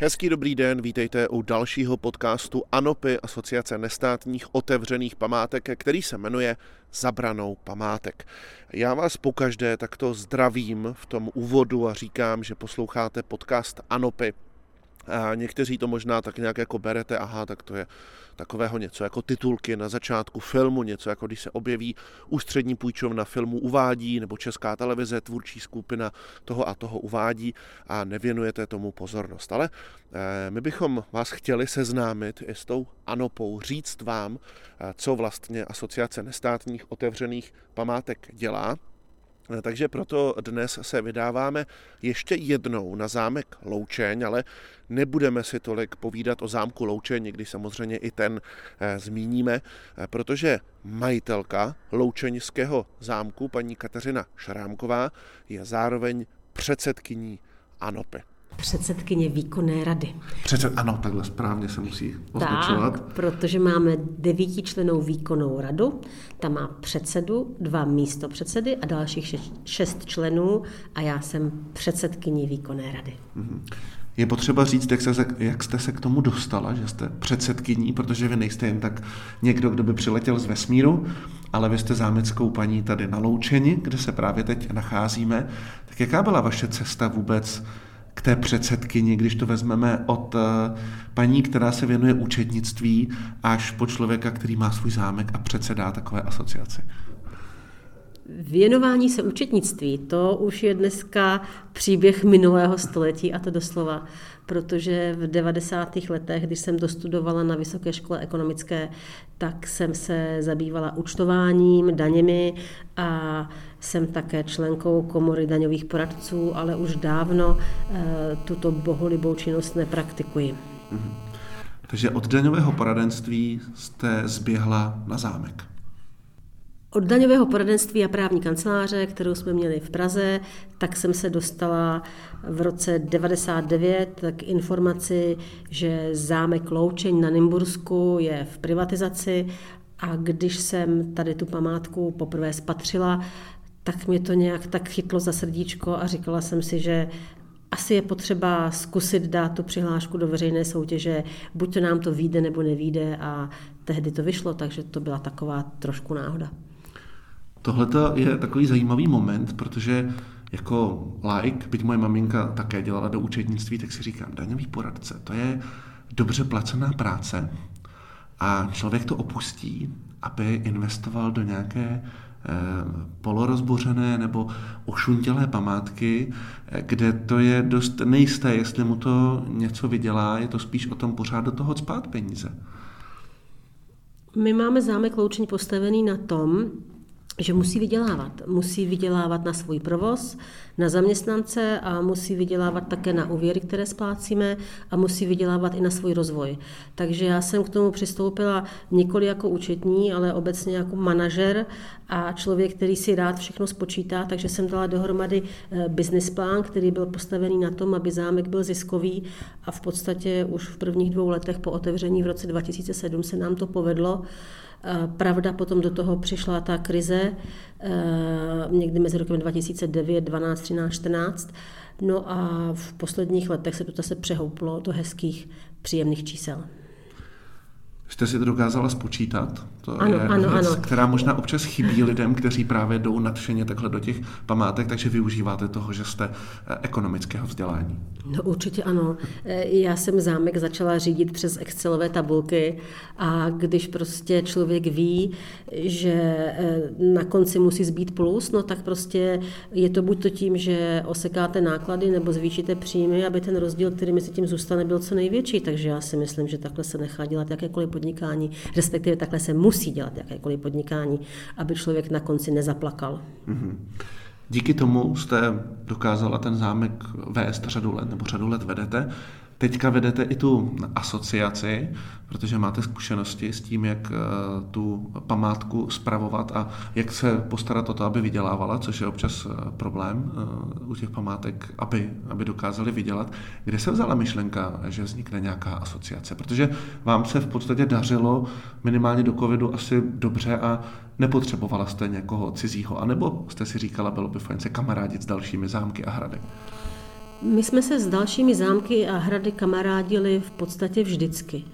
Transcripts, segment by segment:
Hezký dobrý den, vítejte u dalšího podcastu ANOPy, Asociace nestátních otevřených památek, který se jmenuje Zabranou památek. Já vás pokaždé takto zdravím v tom úvodu a říkám, že posloucháte podcast ANOPy, někteří to možná tak nějak jako berete, aha, tak to je takového něco jako titulky na začátku filmu, něco jako když se objeví ústřední půjčovna filmu uvádí, nebo česká televize, tvůrčí skupina toho a toho uvádí a nevěnujete tomu pozornost. Ale eh, my bychom vás chtěli seznámit i s tou ANOPou, říct vám, eh, co vlastně Asociace nestátních otevřených památek dělá, takže proto dnes se vydáváme ještě jednou na zámek Loučeň, ale nebudeme si tolik povídat o zámku Loučeň, někdy samozřejmě i ten eh, zmíníme, eh, protože majitelka Loučeňského zámku, paní Kateřina Šrámková, je zároveň předsedkyní ANOPy předsedkyně výkonné rady. Přece, ano, takhle správně se musí označovat. Tak, protože máme devítičlenou výkonnou radu, tam má předsedu, dva místo předsedy a dalších šest členů a já jsem předsedkyní výkonné rady. Mhm. Je potřeba říct, jak, se, jak jste se k tomu dostala, že jste předsedkyní, protože vy nejste jen tak někdo, kdo by přiletěl z vesmíru, ale vy jste zámeckou paní tady na Loučeni, kde se právě teď nacházíme. Tak jaká byla vaše cesta vůbec k té předsedkyni, když to vezmeme od eh, paní, která se věnuje účetnictví, až po člověka, který má svůj zámek a předsedá takové asociaci? Věnování se účetnictví, to už je dneska příběh minulého století a to doslova, protože v 90. letech, když jsem dostudovala na Vysoké škole ekonomické, tak jsem se zabývala účtováním, daněmi a jsem také členkou komory daňových poradců, ale už dávno eh, tuto bohulibou činnost nepraktikuji. Mhm. Takže od daňového poradenství jste zběhla na zámek. Od daňového poradenství a právní kanceláře, kterou jsme měli v Praze, tak jsem se dostala v roce 99 k informaci, že zámek Loučeň na Nymbursku je v privatizaci a když jsem tady tu památku poprvé spatřila, tak mě to nějak tak chytlo za srdíčko a říkala jsem si, že asi je potřeba zkusit dát tu přihlášku do veřejné soutěže, buď to nám to vyjde nebo nevíde a tehdy to vyšlo, takže to byla taková trošku náhoda. Tohle je takový zajímavý moment, protože jako like, byť moje maminka také dělala do účetnictví, tak si říkám, daňový poradce, to je dobře placená práce a člověk to opustí, aby investoval do nějaké eh, polorozbořené nebo ošuntělé památky, eh, kde to je dost nejisté, jestli mu to něco vydělá, je to spíš o tom pořád do toho spát peníze. My máme zámek Loučeň postavený na tom, že musí vydělávat. Musí vydělávat na svůj provoz, na zaměstnance a musí vydělávat také na úvěry, které splácíme a musí vydělávat i na svůj rozvoj. Takže já jsem k tomu přistoupila nikoli jako účetní, ale obecně jako manažer a člověk, který si rád všechno spočítá, takže jsem dala dohromady eh, business plán, který byl postavený na tom, aby zámek byl ziskový a v podstatě už v prvních dvou letech po otevření v roce 2007 se nám to povedlo. Pravda, potom do toho přišla ta krize eh, někdy mezi rokem 2009, 12, 13, 14. No a v posledních letech se to zase přehouplo do hezkých, příjemných čísel. Jste si to dokázala spočítat? To ano, je ano, věc, ano. která možná občas chybí lidem, kteří právě jdou nadšeně takhle do těch památek, takže využíváte toho, že jste eh, ekonomického vzdělání. No určitě ano. Eh, já jsem zámek začala řídit přes Excelové tabulky a když prostě člověk ví, že eh, na konci musí zbýt plus, no tak prostě je to buď to tím, že osekáte náklady nebo zvýšíte příjmy, aby ten rozdíl, který mezi tím zůstane, byl co největší. Takže já si myslím, že takhle se nechá dělat jakékoliv podnikání, respektive takhle se musí dělat jakékoliv podnikání, aby člověk na konci nezaplakal. Mm-hmm. Díky tomu jste dokázala ten zámek vést řadu let, nebo řadu let vedete. Teďka vedete i tu asociaci, protože máte zkušenosti s tím, jak eh, tu památku spravovat a jak se postarat o to, aby vydělávala, což je občas eh, problém eh, u těch památek, aby, aby dokázali vydělat. Kde se vzala myšlenka, že vznikne nějaká asociace? Protože vám se v podstatě dařilo minimálně do covidu asi dobře a nepotřebovala jste někoho cizího, anebo jste si říkala, bylo by fajn se kamarádit s dalšími zámky a hrady? My jsme se s dalšími zámky a hrady kamarádili v podstatě vždycky.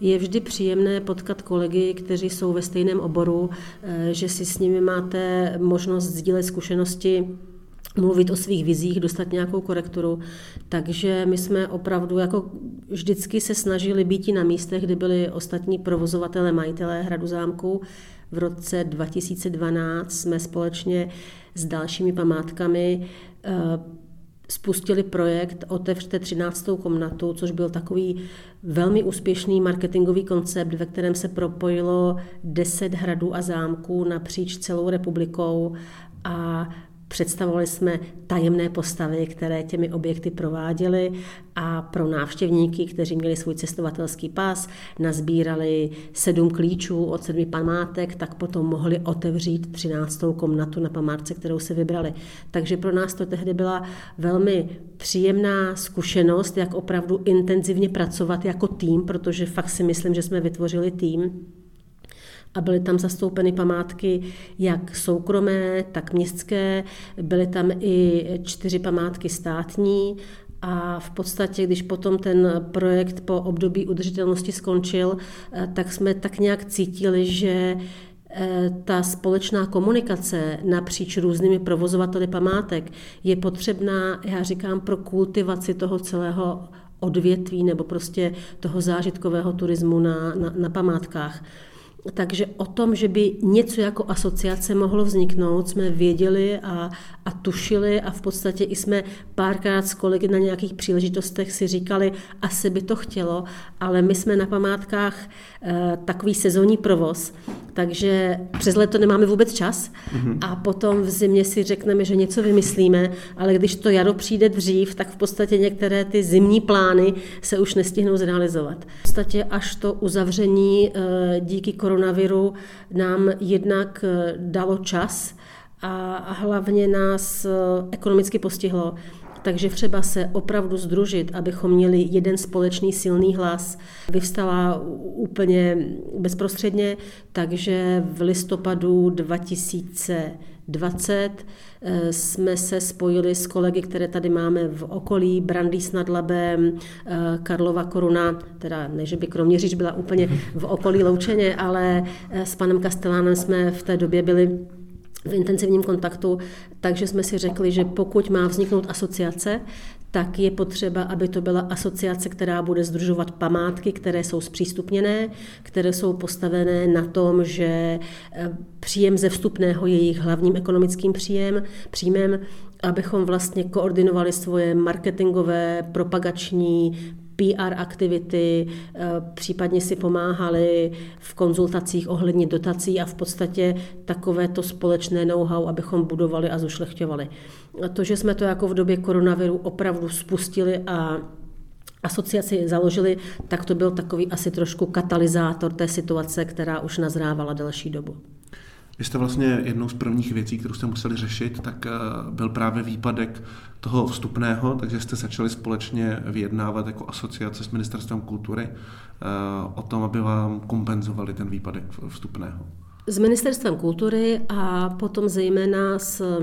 Je vždy příjemné potkat kolegy, kteří jsou ve stejném oboru, eh, že si s nimi máte možnost sdílet zkušenosti, mluvit o svých vizích, dostat nějakou korekturu. Takže my jsme opravdu jako vždycky se snažili být na místech, kde byli ostatní provozovatelé, majitelé hradu zámku. V roce 2012 jsme společně s dalšími památkami eh, spustili projekt Otevřte 13. komnatu, což byl takový velmi úspěšný marketingový koncept, ve kterém se propojilo 10 hradů a zámků napříč celou republikou a Představovali jsme tajemné postavy, které těmi objekty prováděly a pro návštěvníky, kteří měli svůj cestovatelský pás, nazbírali sedm klíčů od sedmi památek, tak potom mohli otevřít třináctou komnatu na památce, kterou se vybrali. Takže pro nás to tehdy byla velmi příjemná zkušenost, jak opravdu intenzivně pracovat jako tým, protože fakt si myslím, že jsme vytvořili tým, a byly tam zastoupeny památky jak soukromé, tak městské, byly tam i čtyři památky státní a v podstatě, když potom ten projekt po období udržitelnosti skončil, eh, tak jsme tak nějak cítili, že eh, ta společná komunikace napříč různými provozovateli památek je potřebná, já říkám, pro kultivaci toho celého odvětví nebo prostě toho zážitkového turismu na, na, na památkách. Takže o tom, že by něco jako asociace mohlo vzniknout, jsme věděli a, a tušili a v podstatě i jsme párkrát s kolegy na nějakých příležitostech si říkali, asi by to chtělo, ale my jsme na památkách e, takový sezónní provoz, takže přes leto nemáme vůbec čas mm-hmm. a potom v zimě si řekneme, že něco vymyslíme, ale když to jaro přijde dřív, tak v podstatě některé ty zimní plány se už nestihnou zrealizovat. V podstatě až to uzavření e, díky koronaviru nám jednak e, dalo čas, a hlavně nás eh, ekonomicky postihlo. Takže třeba se opravdu združit, abychom měli jeden společný silný hlas, vyvstala úplně bezprostředně, takže v listopadu 2020 eh, jsme se spojili s kolegy, které tady máme v okolí, Brandýs nad Labem, eh, Karlova Koruna, teda ne, že by Kroměříž byla úplně v okolí Loučeně, ale s panem Kastelánem jsme v té době byli v intenzivním kontaktu, takže jsme si řekli, že pokud má vzniknout asociace, tak je potřeba, aby to byla asociace, která bude združovat památky, které jsou zpřístupněné, které jsou postavené na tom, že eh, příjem ze vstupného je jejich hlavním ekonomickým příjem, příjmem, abychom vlastně koordinovali svoje marketingové, propagační, PR aktivity, eh, případně si pomáhali v konzultacích ohledně dotací a v podstatě takové to společné know-how, abychom budovali a zušlechťovali. To, že jsme to jako v době koronaviru opravdu spustili a asociaci založili, tak to byl takový asi trošku katalyzátor té situace, která už nazrávala delší dobu. Vy jste vlastně jednou z prvních věcí, kterou jste museli řešit, tak eh, byl právě výpadek toho vstupného, takže jste začali společně vyjednávat jako asociace s Ministerstvem kultury eh, o tom, aby vám kompenzovali ten výpadek vstupného. S Ministerstvem kultury a potom zejména s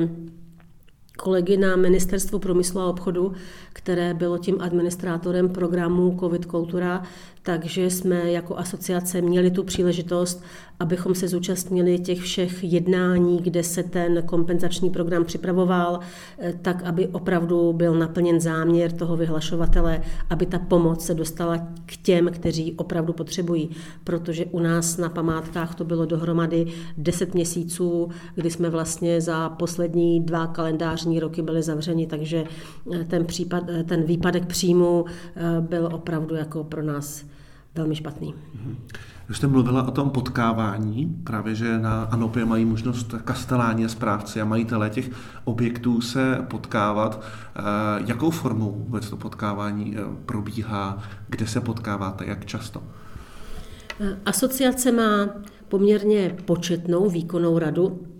kolegy na Ministerstvu průmyslu a obchodu, které bylo tím administrátorem programu COVID Kultura, takže jsme jako asociace měli tu příležitost, abychom se zúčastnili těch všech jednání, kde se ten kompenzační program připravoval, eh, tak aby opravdu byl naplněn záměr toho vyhlašovatele, aby ta pomoc se dostala k těm, kteří opravdu potřebují. Protože u nás na památkách to bylo dohromady 10 měsíců, kdy jsme vlastně za poslední dva kalendářní roky byli zavřeni, takže eh, ten, případ, eh, ten výpadek příjmu byl opravdu jako pro nás velmi špatný. Vy jste mluvila o tom potkávání, právě že na Anopě mají možnost kasteláni a správci a majitelé těch objektů se potkávat. Eh, jakou formou vůbec to potkávání eh, probíhá, kde se potkáváte, jak často? Asociace má poměrně početnou výkonnou radu,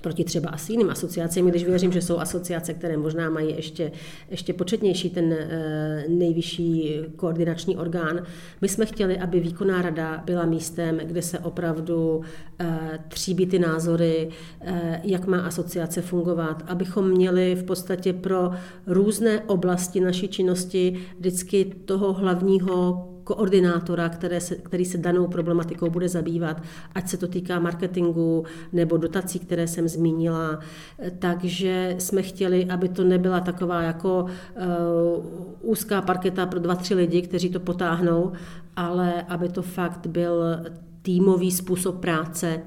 proti třeba asi jiným asociacím, když věřím, že jsou asociace, které možná mají ještě, ještě početnější ten e, nejvyšší koordinační orgán. My jsme chtěli, aby výkonná rada byla místem, kde se opravdu e, tříbí ty názory, e, jak má asociace fungovat, abychom měli v podstatě pro různé oblasti naší činnosti vždycky toho hlavního koordinátora, které se, který se danou problematikou bude zabývat, ať se to týká marketingu nebo dotací, které jsem zmínila. Takže jsme chtěli, aby to nebyla taková jako uh, úzká parketa pro dva, tři lidi, kteří to potáhnou, ale aby to fakt byl týmový způsob práce,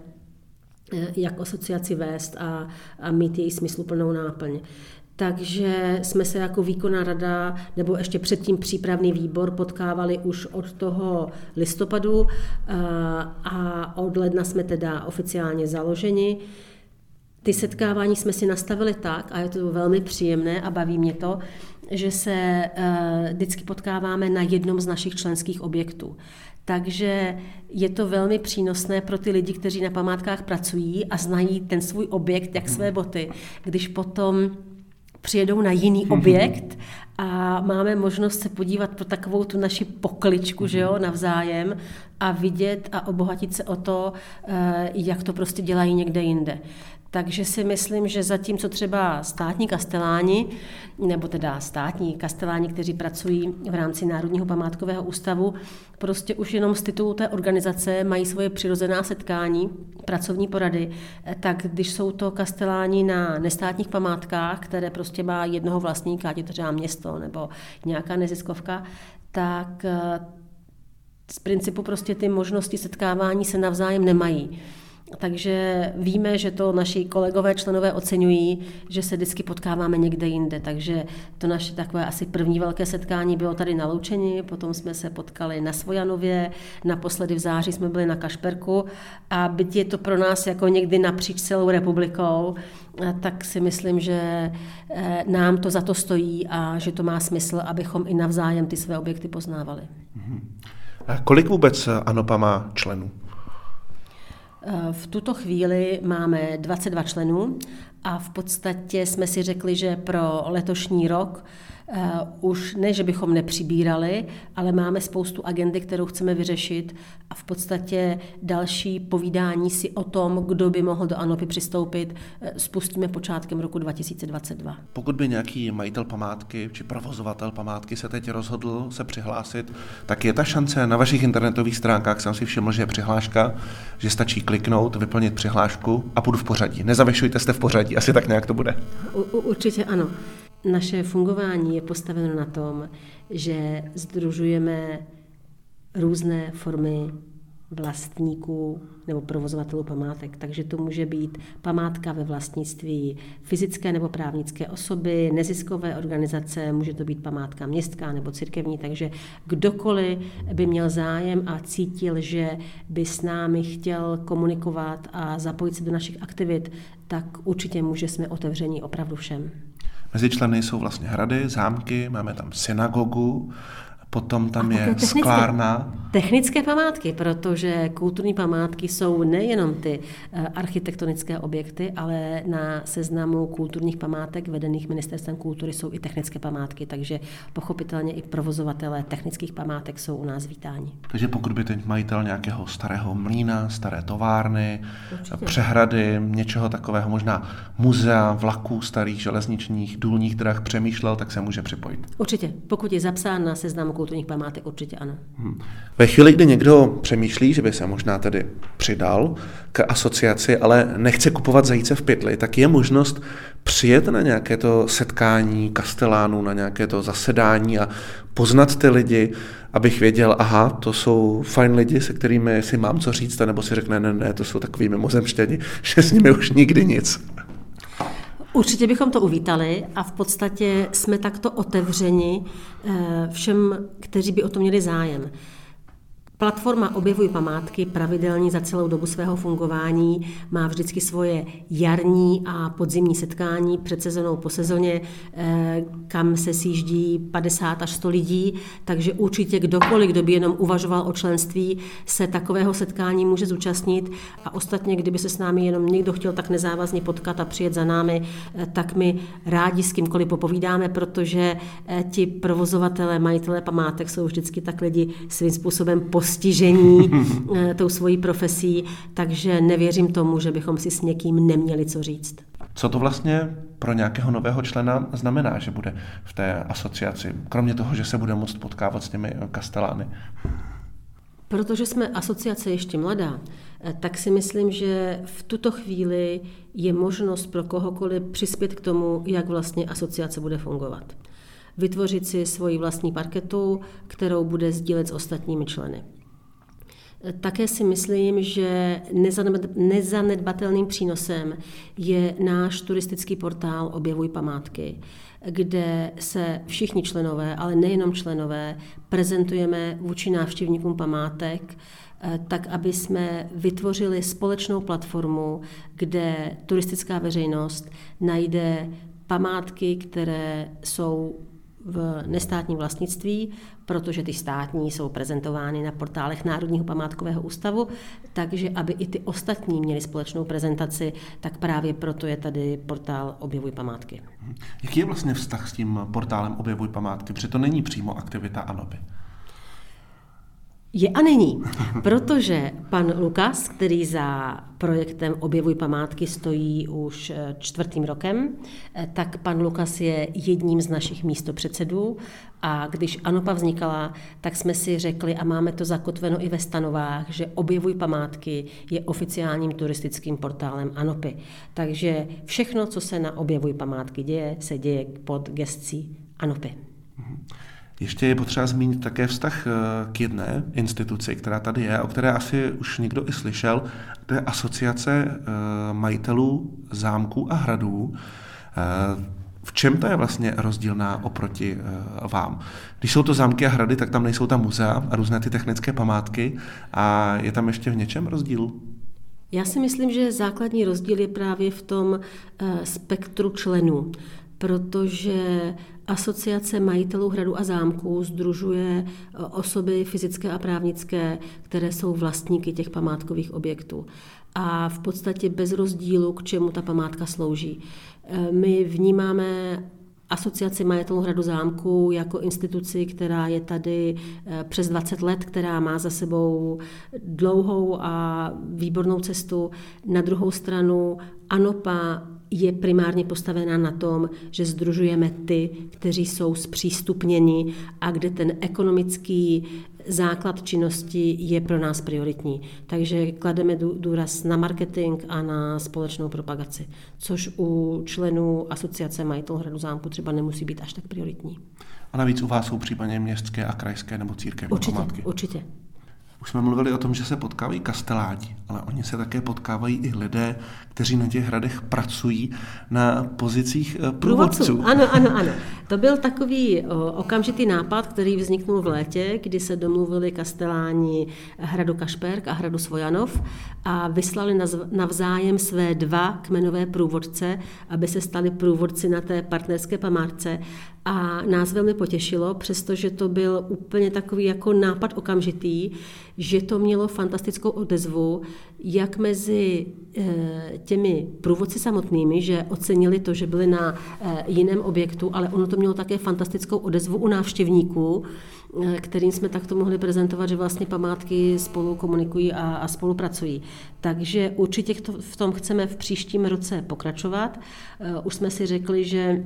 eh, jak asociaci vést a, a mít její smysluplnou náplň. Takže jsme se jako výkonná rada, nebo ještě předtím přípravný výbor potkávali už od toho listopadu eh, a od ledna jsme teda oficiálně založeni. Ty setkávání jsme si nastavili tak, a je to velmi příjemné a baví mě to, že se eh, vždycky potkáváme na jednom z našich členských objektů. Takže je to velmi přínosné pro ty lidi, kteří na památkách pracují a znají ten svůj objekt jak své boty, když potom přijedou na jiný objekt a máme možnost se podívat pro takovou tu naši pokličku, že jo, navzájem a vidět a obohatit se o to, eh, jak to prostě dělají někde jinde. Takže si myslím, že zatímco třeba státní kasteláni, nebo teda státní kasteláni, kteří pracují v rámci Národního památkového ústavu, prostě už jenom z titulu té organizace mají svoje přirozená setkání, pracovní porady, tak když jsou to kasteláni na nestátních památkách, které prostě má jednoho vlastníka, ať je to třeba město nebo nějaká neziskovka, tak eh, z principu prostě ty možnosti setkávání se navzájem nemají. Takže víme, že to naši kolegové, členové oceňují, že se vždycky potkáváme někde jinde. Takže to naše takové asi první velké setkání bylo tady na Loučeni, potom jsme se potkali na Svojanově, naposledy v září jsme byli na Kašperku a byť je to pro nás jako někdy napříč celou republikou, tak si myslím, že eh, nám to za to stojí a že to má smysl, abychom i navzájem ty své objekty poznávali. A kolik vůbec ANOPA má členů? V tuto chvíli máme 22 členů a v podstatě jsme si řekli, že pro letošní rok Uh, už ne, že bychom nepřibírali, ale máme spoustu agendy, kterou chceme vyřešit a v podstatě další povídání si o tom, kdo by mohl do ANOPy přistoupit, uh, spustíme počátkem roku 2022. Pokud by nějaký majitel památky či provozovatel památky se teď rozhodl se přihlásit, tak je ta šance na vašich internetových stránkách, jsem si všiml, že je přihláška, že stačí kliknout, vyplnit přihlášku a půjdu v pořadí. Nezavěšujte jste v pořadí, asi tak nějak to bude. U, určitě ano. Naše fungování je postaveno na tom, že združujeme různé formy vlastníků nebo provozovatelů památek. Takže to může být památka ve vlastnictví fyzické nebo právnické osoby, neziskové organizace, může to být památka městská nebo církevní, takže kdokoliv by měl zájem a cítil, že by s námi chtěl komunikovat a zapojit se do našich aktivit, tak určitě může jsme otevření opravdu všem. Mezi členy jsou vlastně hrady, zámky, máme tam synagogu, Potom tam je technické, sklárna. Technické památky, protože kulturní památky jsou nejenom ty eh, architektonické objekty, ale na seznamu kulturních památek vedených ministerstvem kultury jsou i technické památky, takže pochopitelně i provozovatelé technických památek jsou u nás vítáni. Takže pokud by teď majitel nějakého starého mlína, staré továrny, Určitě. přehrady, něčeho takového, možná muzea, vlaků starých železničních, důlních drah přemýšlel, tak se může připojit. Určitě, pokud je zapsán na seznamu kulturních památek určitě ano. Hmm. Ve chvíli, kdy někdo přemýšlí, že by se možná tedy přidal k asociaci, ale nechce kupovat zajíce v pytli, tak je možnost přijet na nějaké to setkání kastelánů, na nějaké to zasedání a poznat ty lidi, abych věděl, aha, to jsou fajn lidi, se kterými si mám co říct, nebo si řekne, ne, ne, to jsou takový mimozemštěni, že s nimi už nikdy nic. Určitě bychom to uvítali a v podstatě jsme takto otevřeni eh, všem, kteří by o to měli zájem. Platforma Objevuj památky pravidelně za celou dobu svého fungování má vždycky svoje jarní a podzimní setkání před sezonou po sezóně, eh, kam se sjíždí 50 až 100 lidí, takže určitě kdokoliv, kdo by jenom uvažoval o členství, se takového setkání může zúčastnit. A ostatně, kdyby se s námi jenom někdo chtěl tak nezávazně potkat a přijet za námi, eh, tak my rádi s kýmkoliv popovídáme, protože eh, ti provozovatele, majitelé památek jsou vždycky tak lidi svým způsobem postižení eh, tou svojí profesí, takže nevěřím tomu, že bychom si s někým neměli co říct. Co to vlastně pro nějakého nového člena znamená, že bude v té asociaci, kromě toho, že se bude moct potkávat s těmi kastelány? Protože jsme asociace ještě mladá, eh, tak si myslím, že v tuto chvíli je možnost pro kohokoliv přispět k tomu, jak vlastně asociace bude fungovat. Vytvořit si svoji vlastní parketu, kterou bude sdílet s ostatními členy. Také si myslím, že nezanedbatelným přínosem je náš turistický portál Objevuj památky, kde se všichni členové, ale nejenom členové, prezentujeme vůči návštěvníkům památek, eh, tak aby jsme vytvořili společnou platformu, kde turistická veřejnost najde památky, které jsou v nestátním vlastnictví, protože ty státní jsou prezentovány na portálech Národního památkového ústavu, takže aby i ty ostatní měli společnou prezentaci, tak právě proto je tady portál Objevuj památky. Jaký je vlastně vztah s tím portálem Objevuj památky? Protože to není přímo aktivita ANOPy. Je a není, protože pan Lukas, který za projektem Objevuj památky stojí už eh, čtvrtým rokem, eh, tak pan Lukas je jedním z našich místopředsedů a když Anopa vznikala, tak jsme si řekli a máme to zakotveno i ve stanovách, že Objevuj památky je oficiálním turistickým portálem Anopy. Takže všechno, co se na Objevuj památky děje, se děje pod gestcí Anopy. Mm-hmm. Ještě je potřeba zmínit také vztah eh, k jedné instituci, která tady je, o které asi už někdo i slyšel. To je asociace eh, majitelů zámků a hradů. Eh, v čem to je vlastně rozdílná oproti vám? Když jsou to zámky a hrady, tak tam nejsou tam muzea a různé ty technické památky. A je tam ještě v něčem rozdíl? Já si myslím, že základní rozdíl je právě v tom spektru členů protože Asociace majitelů hradu a zámků združuje e, osoby fyzické a právnické, které jsou vlastníky těch památkových objektů. A v podstatě bez rozdílu, k čemu ta památka slouží. E, my vnímáme Asociaci majitelů hradu zámku jako instituci, která je tady e, přes 20 let, která má za sebou dlouhou a výbornou cestu. Na druhou stranu ANOPA je primárně postavená na tom, že združujeme ty, kteří jsou zpřístupněni a kde ten ekonomický základ činnosti je pro nás prioritní. Takže klademe důraz na marketing a na společnou propagaci, což u členů asociace majitelů hradu zámku třeba nemusí být až tak prioritní. A navíc u vás jsou případně městské a krajské nebo církevní určitě, památky. Určitě. Už jsme mluvili o tom, že se potkávají kasteláni, ale oni se také potkávají i lidé, kteří na těch hradech pracují na pozicích eh, průvodců. Ano, ano, ano. To byl takový okamžitý nápad, který vzniknul v létě, kdy se domluvili kasteláni hradu Kašperk a hradu Svojanov a vyslali navzájem své dva kmenové průvodce, aby se stali průvodci na té partnerské památce. A nás velmi potěšilo, přestože to byl úplně takový jako nápad okamžitý, že to mělo fantastickou odezvu, jak mezi eh, těmi průvodci samotnými, že ocenili to, že byli na eh, jiném objektu, ale ono to mělo také fantastickou odezvu u návštěvníků, eh, kterým jsme takto mohli prezentovat, že vlastně památky spolu komunikují a, a spolupracují. Takže určitě v tom chceme v příštím roce pokračovat. Už jsme si řekli, že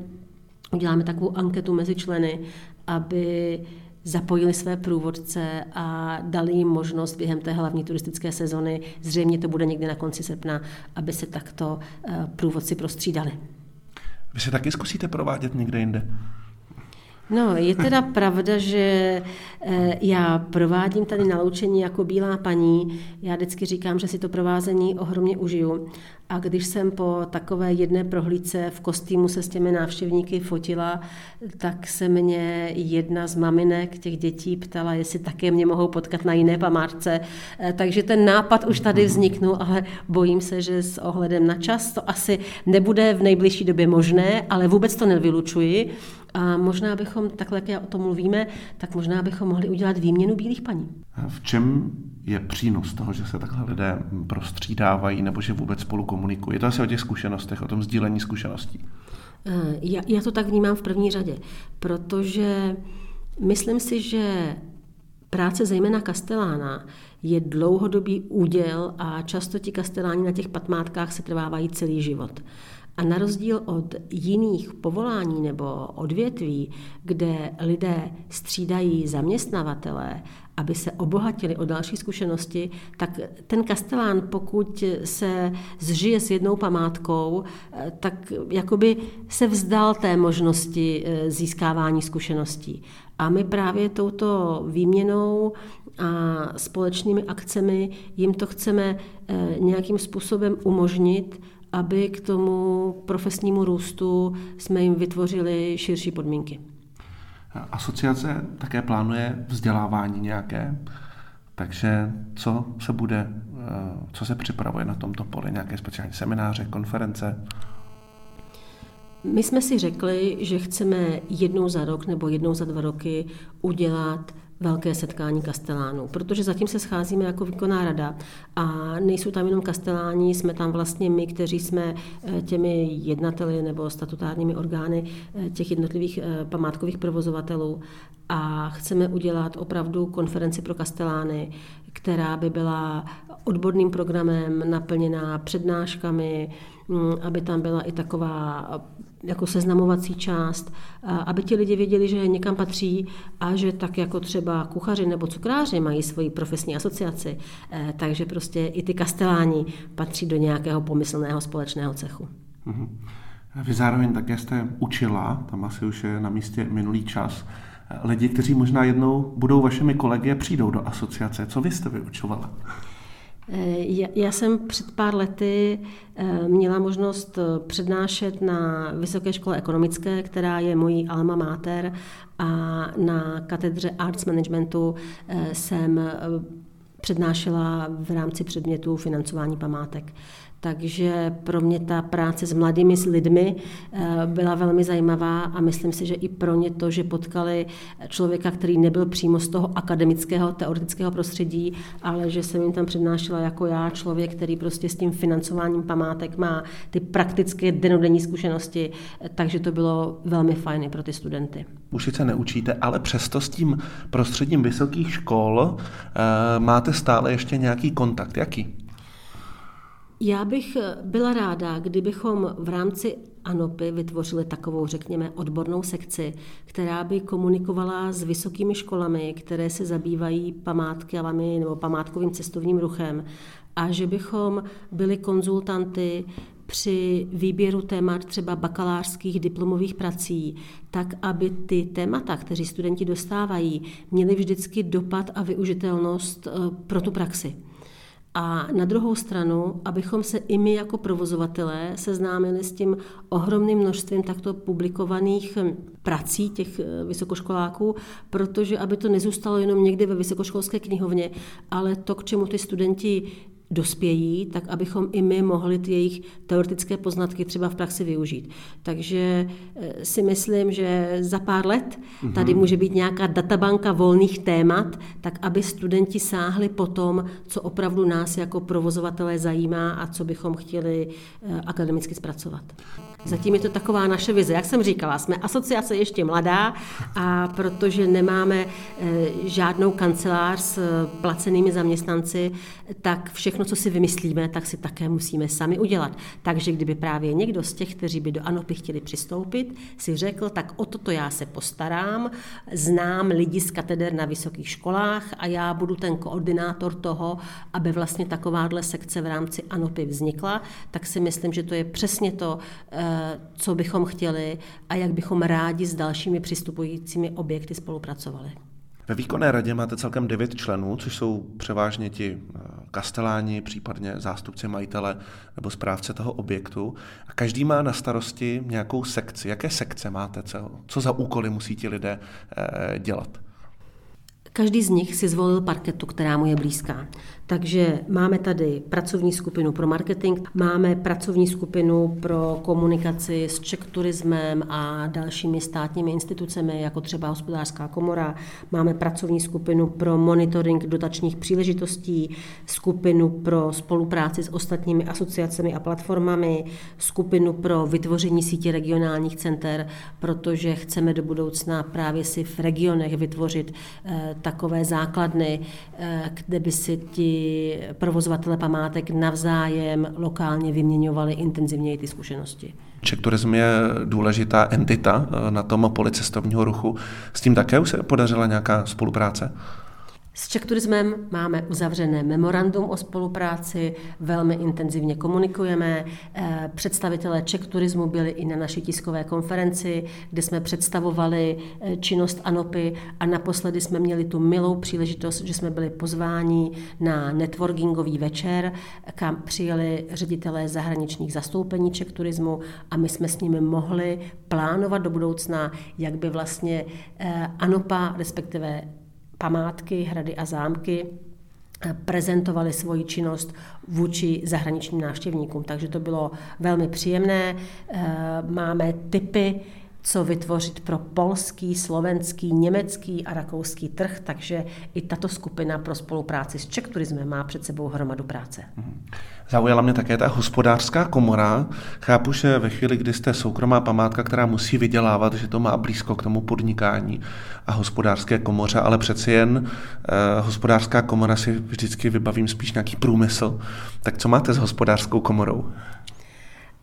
uděláme takovou anketu mezi členy, aby zapojili své průvodce a dali jim možnost během té hlavní turistické sezony, zřejmě to bude někdy na konci srpna, aby se takto eh, průvodci prostřídali. Vy se taky zkusíte provádět někde jinde? No, je teda pravda, že eh, já provádím tady naloučení jako bílá paní. Já vždycky říkám, že si to provázení ohromně užiju. A když jsem po takové jedné prohlídce v kostýmu se s těmi návštěvníky fotila, tak se mě jedna z maminek těch dětí ptala, jestli také mě mohou potkat na jiné památce. Eh, takže ten nápad už tady vzniknul, ale bojím se, že s ohledem na čas to asi nebude v nejbližší době možné, ale vůbec to nevylučuji. A možná bychom, takhle jak o tom mluvíme, tak možná bychom mohli udělat výměnu bílých paní. V čem je přínos toho, že se takhle lidé prostřídávají nebo že vůbec spolu komunikují? Je to asi o těch zkušenostech, o tom sdílení zkušeností. Eh, já, já to tak vnímám v první řadě, protože myslím si, že práce zejména Kastelána je dlouhodobý úděl a často ti kasteláni na těch patmátkách se trvávají celý život. A na rozdíl od jiných povolání nebo odvětví, kde lidé střídají zaměstnavatele, aby se obohatili o další zkušenosti, tak ten kastelán, pokud se zžije s jednou památkou, tak jakoby se vzdal té možnosti eh, získávání zkušeností. A my právě touto výměnou a společnými akcemi jim to chceme eh, nějakým způsobem umožnit, aby k tomu profesnímu růstu jsme jim vytvořili širší podmínky. Asociace také plánuje vzdělávání nějaké, takže co se bude, eh, co se připravuje na tomto poli, nějaké speciální semináře, konference? My jsme si řekli, že chceme jednou za rok nebo jednou za dva roky udělat velké setkání kastelánů, protože zatím se scházíme jako výkonná rada a nejsou tam jenom kasteláni, jsme tam vlastně my, kteří jsme eh, těmi jednateli nebo statutárními orgány eh, těch jednotlivých eh, památkových provozovatelů. A chceme udělat opravdu konferenci pro kastelány, která by byla odborným programem naplněná přednáškami, mm, aby tam byla i taková jako seznamovací část, aby ti lidi věděli, že někam patří a že tak jako třeba kuchaři nebo cukráři mají svoji profesní asociaci, eh, takže prostě i ty kasteláni patří do nějakého pomyslného společného cechu. Mm-hmm. Vy zároveň také jste učila, tam asi už je na místě minulý čas, lidi, kteří možná jednou budou vašimi kolegy a přijdou do asociace. Co vy jste vyučovala? Eh, já jsem před pár lety eh, měla možnost eh, přednášet na Vysoké škole ekonomické, která je mojí alma mater a na katedře Arts Managementu jsem přednášela v rámci předmětu financování památek. Takže pro mě ta práce s mladými s lidmi eh, byla velmi zajímavá a myslím si, že i pro ně to, že potkali člověka, který nebyl přímo z toho akademického, teoretického prostředí, ale že jsem jim tam přednášela jako já, člověk, který prostě s tím financováním památek má ty praktické denodenní zkušenosti, takže to bylo velmi fajn pro ty studenty. Už sice neučíte, ale přesto s tím prostředím vysokých škol e, máte stále ještě nějaký kontakt. Jaký? Já bych eh, byla ráda, kdybychom v rámci ANOPy vytvořili takovou, řekněme, odbornou sekci, která by komunikovala s vysokými školami, které se zabývají památkami nebo památkovým cestovním ruchem a že bychom byli konzultanty při výběru témat třeba bakalářských diplomových prací, tak aby ty témata, kteří studenti dostávají, měly vždycky dopad a využitelnost eh, pro tu praxi. A na druhou stranu, abychom se i my jako provozovatelé seznámili s tím ohromným množstvím takto publikovaných hm, prací těch eh, vysokoškoláků, protože aby to nezůstalo jenom někde ve vysokoškolské knihovně, ale to, k čemu ty studenti dospějí, tak abychom i my mohli ty jejich teoretické poznatky třeba v praxi využít. Takže eh, si myslím, že za pár let mhm. tady může být nějaká databanka volných témat, tak aby studenti sáhli po tom, co opravdu nás jako provozovatelé zajímá a co bychom chtěli eh, akademicky zpracovat. Zatím je to taková naše vize. Jak jsem říkala, jsme asociace ještě mladá a protože nemáme eh, žádnou kancelář s placenými zaměstnanci, tak všechno, co si vymyslíme, tak si také musíme sami udělat. Takže kdyby právě někdo z těch, kteří by do ANOPy chtěli přistoupit, si řekl, tak o toto já se postarám, znám lidi z kateder na vysokých školách a já budu ten koordinátor toho, aby vlastně takováhle sekce v rámci ANOPy vznikla, tak si myslím, že to je přesně to, eh, co bychom chtěli a jak bychom rádi s dalšími přistupujícími objekty spolupracovali. Ve výkonné radě máte celkem devět členů, což jsou převážně ti eh, kasteláni, případně zástupci majitele nebo správce toho objektu. A každý má na starosti nějakou sekci. Jaké sekce máte? Co, co za úkoly musí ti lidé eh, dělat? Každý z nich si zvolil parketu, která mu je blízká. Takže máme tady pracovní skupinu pro marketing, máme pracovní skupinu pro komunikaci s Czech turismem a dalšími státními institucemi, jako třeba hospodářská komora, máme pracovní skupinu pro monitoring dotačních příležitostí, skupinu pro spolupráci s ostatními asociacemi a platformami, skupinu pro vytvoření sítě regionálních center, protože chceme do budoucna právě si v regionech vytvořit eh, takové základny, eh, kde by si ti provozovatele památek navzájem lokálně vyměňovali intenzivněji ty zkušenosti. Czech Tourism je důležitá entita eh, na tom poli cestovního ruchu. S tím také už se podařila nějaká spolupráce? S Czech Turismem máme uzavřené memorandum o spolupráci, velmi intenzivně komunikujeme. Eh, představitelé Czech Turismu byli i na naší tiskové konferenci, kde jsme představovali eh, činnost ANOPy a naposledy jsme měli tu milou příležitost, že jsme byli pozváni na networkingový večer, kam přijeli ředitelé zahraničních zastoupení Czech Turismu a my jsme s nimi mohli plánovat do budoucna, jak by vlastně eh, ANOPA, respektive památky, hrady a zámky eh, prezentovali svoji činnost vůči zahraničním návštěvníkům. Takže to bylo velmi příjemné. Eh, máme typy co vytvořit pro polský, slovenský, německý a rakouský trh, takže i tato skupina pro spolupráci s Czech Turismem má před sebou hromadu práce. Mhm. Zaujala mě také ta hospodářská komora. Chápu, že ve chvíli, kdy jste soukromá památka, která musí vydělávat, že to má blízko k tomu podnikání a hospodářské komoře, ale přeci jen eh, hospodářská komora si vždycky vybavím spíš nějaký průmysl. Tak co máte s hospodářskou komorou?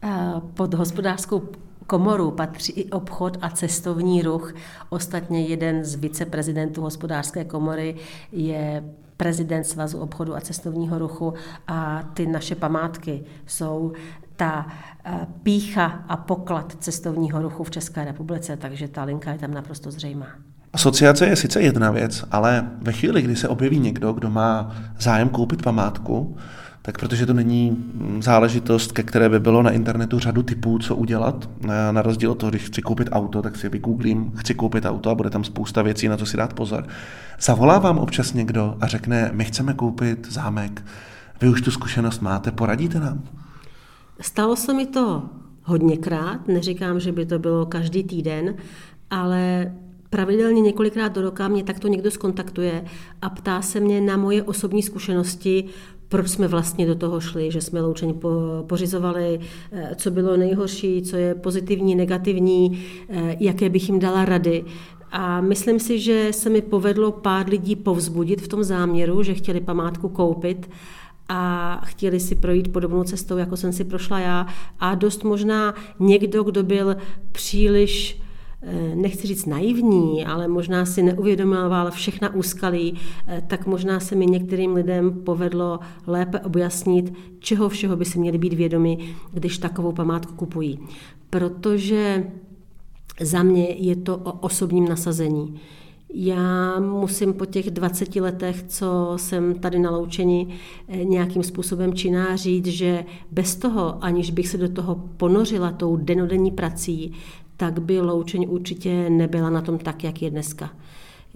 Eh, pod hospodářskou komoru patří i obchod a cestovní ruch. Ostatně jeden z viceprezidentů hospodářské komory je prezident Svazu obchodu a cestovního ruchu a ty naše památky jsou ta eh, pícha a poklad cestovního ruchu v České republice, takže ta linka je tam naprosto zřejmá. Asociace je sice jedna věc, ale ve chvíli, kdy se objeví někdo, kdo má zájem koupit památku, tak protože to není mm, záležitost, ke které by bylo na internetu řadu typů, co udělat. Na rozdíl od toho, když chci koupit auto, tak si vygooglím, chci koupit auto a bude tam spousta věcí, na co si dát pozor. Zavolá vám občas někdo a řekne, my chceme koupit zámek, vy už tu zkušenost máte, poradíte nám? Stalo se mi to hodněkrát, neříkám, že by to bylo každý týden, ale pravidelně několikrát do roka mě takto někdo skontaktuje a ptá se mě na moje osobní zkušenosti, proč jsme vlastně do toho šli, že jsme loučení pořizovali, eh, co bylo nejhorší, co je pozitivní, negativní, eh, jaké bych jim dala rady. A myslím si, že se mi povedlo pár lidí povzbudit v tom záměru, že chtěli památku koupit a chtěli si projít podobnou cestou, jako jsem si prošla já. A dost možná někdo, kdo byl příliš nechci říct naivní, ale možná si neuvědomoval všechna úskalí, eh, tak možná se mi některým lidem povedlo lépe objasnit, čeho všeho by si měli být vědomi, když takovou památku kupují. Protože za mě je to o osobním nasazení. Já musím po těch 20 letech, co jsem tady na loučení, eh, nějakým způsobem činná říct, že bez toho, aniž bych se do toho ponořila tou denodenní prací, tak by loučeň určitě nebyla na tom tak, jak je dneska.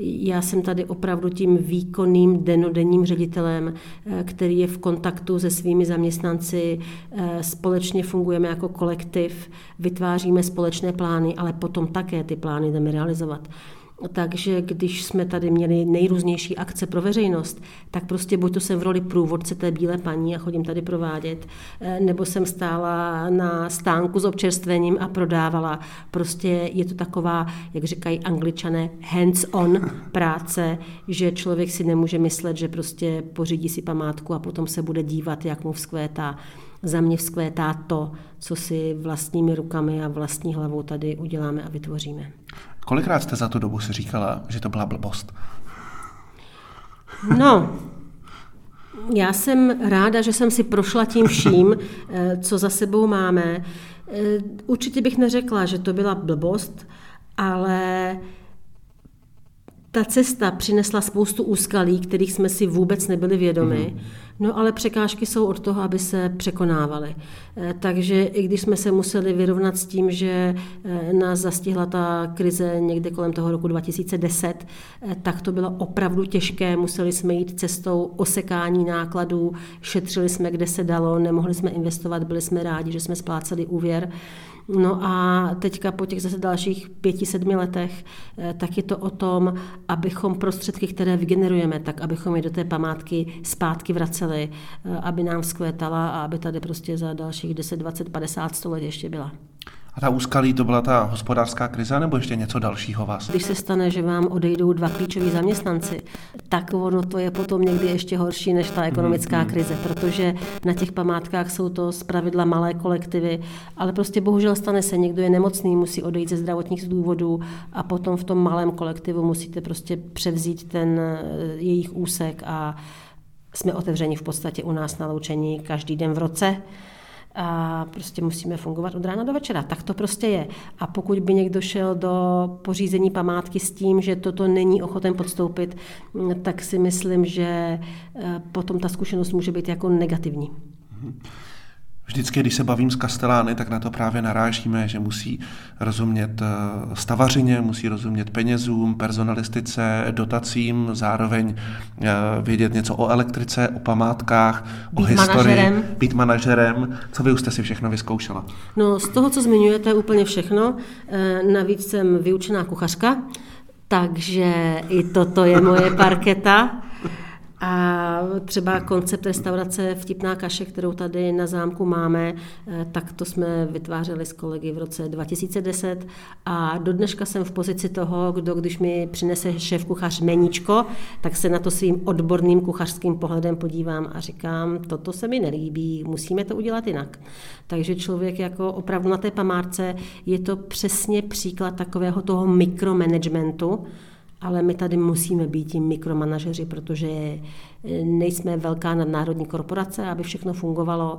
Já jsem tady opravdu tím výkonným denodenním ředitelem, eh, který je v kontaktu se svými zaměstnanci, eh, společně fungujeme jako kolektiv, vytváříme společné plány, ale potom také ty plány jdeme realizovat. Takže když jsme tady měli nejrůznější akce pro veřejnost, tak prostě buď to jsem v roli průvodce té bílé paní a chodím tady provádět, eh, nebo jsem stála na stánku s občerstvením a prodávala. Prostě je to taková, jak říkají angličané, hands-on práce, že člověk si nemůže myslet, že prostě pořídí si památku a potom se bude dívat, jak mu vzkvétá. Za mě vzkvétá to, co si vlastními rukami a vlastní hlavou tady uděláme a vytvoříme. Kolikrát jste za tu dobu si říkala, že to byla blbost? No, já jsem ráda, že jsem si prošla tím vším, eh, co za sebou máme. Eh, určitě bych neřekla, že to byla blbost, ale ta cesta přinesla spoustu úskalí, kterých jsme si vůbec nebyli vědomi, mm. no ale překážky jsou od toho, aby se překonávaly. Eh, takže i když jsme se museli vyrovnat s tím, že eh, nás zastihla ta krize někde kolem toho roku 2010, eh, tak to bylo opravdu těžké. Museli jsme jít cestou osekání nákladů, šetřili jsme, kde se dalo, nemohli jsme investovat, byli jsme rádi, že jsme spláceli úvěr. No a teďka po těch zase dalších pěti, sedmi letech, eh, tak je to o tom, abychom prostředky, které vygenerujeme, tak abychom je do té památky zpátky vraceli, eh, aby nám vzkvétala a aby tady prostě za dalších 10, 20, 50, 100 let ještě byla. A ta úskalí to byla ta hospodářská krize nebo ještě něco dalšího vás? Když se stane, že vám odejdou dva klíčoví zaměstnanci, tak ono to je potom někdy ještě horší než ta ekonomická mm-hmm. krize, protože na těch památkách jsou to zpravidla malé kolektivy, ale prostě bohužel stane se, někdo je nemocný, musí odejít ze zdravotních důvodů a potom v tom malém kolektivu musíte prostě převzít ten eh, jejich úsek a jsme otevřeni v podstatě u nás na loučení každý den v roce a prostě musíme fungovat od rána do večera. Tak to prostě je. A pokud by někdo šel do pořízení památky s tím, že toto není ochoten podstoupit, tak si myslím, že eh, potom ta zkušenost může být jako negativní. Mm-hmm. Vždycky, když se bavím s kastelány, tak na to právě narážíme, že musí rozumět eh, stavařině, musí rozumět penězům, personalistice, dotacím, zároveň eh, vědět něco o elektrice, o památkách, být o historii, manažerem. být manažerem. Co vy už jste si všechno vyzkoušela? No, z toho, co zmiňujete, úplně všechno. Eh, navíc jsem vyučená kuchařka, takže i toto je moje parketa. A třeba koncept restaurace Vtipná kaše, kterou tady na zámku máme, eh, tak to jsme vytvářeli s kolegy v roce 2010 a do dneška jsem v pozici toho, kdo když mi přinese šéf kuchař meníčko, tak se na to svým odborným kuchařským pohledem podívám a říkám, toto se mi nelíbí, musíme to udělat jinak. Takže člověk jako opravdu na té památce je to přesně příklad takového toho mikromanagementu, ale my tady musíme být tím mikromanažeři, protože eh, nejsme velká nadnárodní korporace, aby všechno fungovalo,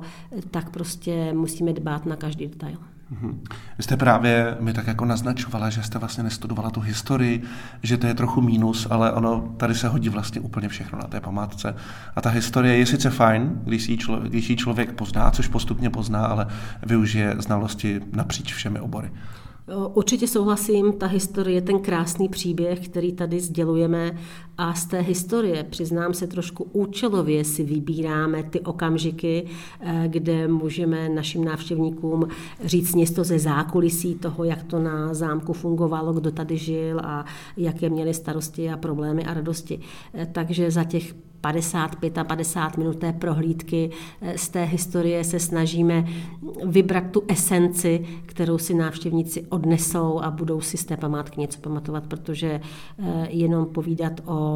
tak prostě musíme dbát na každý detail. Mhm. Vy jste právě mi tak jako naznačovala, že jste vlastně nestudovala tu historii, že to je trochu mínus, ale ono tady se hodí vlastně úplně všechno na té památce. A ta historie je sice fajn, když ji člověk, když ji člověk pozná, což postupně pozná, ale využije znalosti napříč všemi obory. Určitě souhlasím, ta historie, ten krásný příběh, který tady sdělujeme a z té historie, přiznám se trošku účelově, si vybíráme ty okamžiky, eh, kde můžeme našim návštěvníkům říct něco ze zákulisí toho, jak to na zámku fungovalo, kdo tady žil a jaké měli starosti a problémy a radosti. Eh, takže za těch 55 a 50 minut té prohlídky eh, z té historie se snažíme vybrat tu esenci, kterou si návštěvníci odnesou a budou si z té památky něco pamatovat, protože jenom povídat o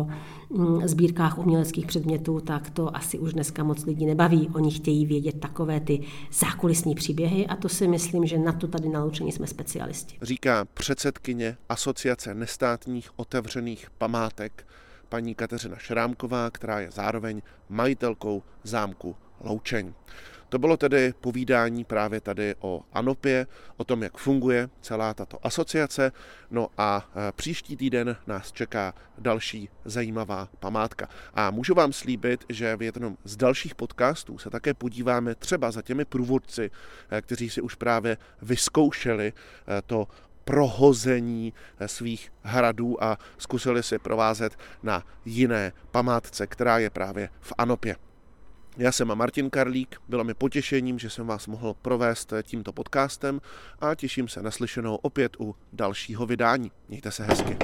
mm, sbírkách uměleckých předmětů, tak to asi už dneska moc lidí nebaví. Oni chtějí vědět takové ty zákulisní příběhy a to si myslím, že na to tady na Loučení jsme specialisti. Říká předsedkyně Asociace nestátních otevřených památek paní Kateřina Šrámková, která je zároveň majitelkou zámku Loučeň. To bylo tedy povídání právě tady o Anopě, o tom, jak funguje celá tato asociace. No a e, příští týden nás čeká další zajímavá památka. A můžu vám slíbit, že v jednom z dalších podcastů se také podíváme třeba za těmi průvodci, e, kteří si už právě vyzkoušeli e, to prohození svých hradů a zkusili si provázet na jiné památce, která je právě v Anopě. Já jsem Martin Karlík, bylo mi potěšením, že jsem vás mohl provést tímto podcastem a těším se na slyšenou opět u dalšího vydání. Mějte se hezky.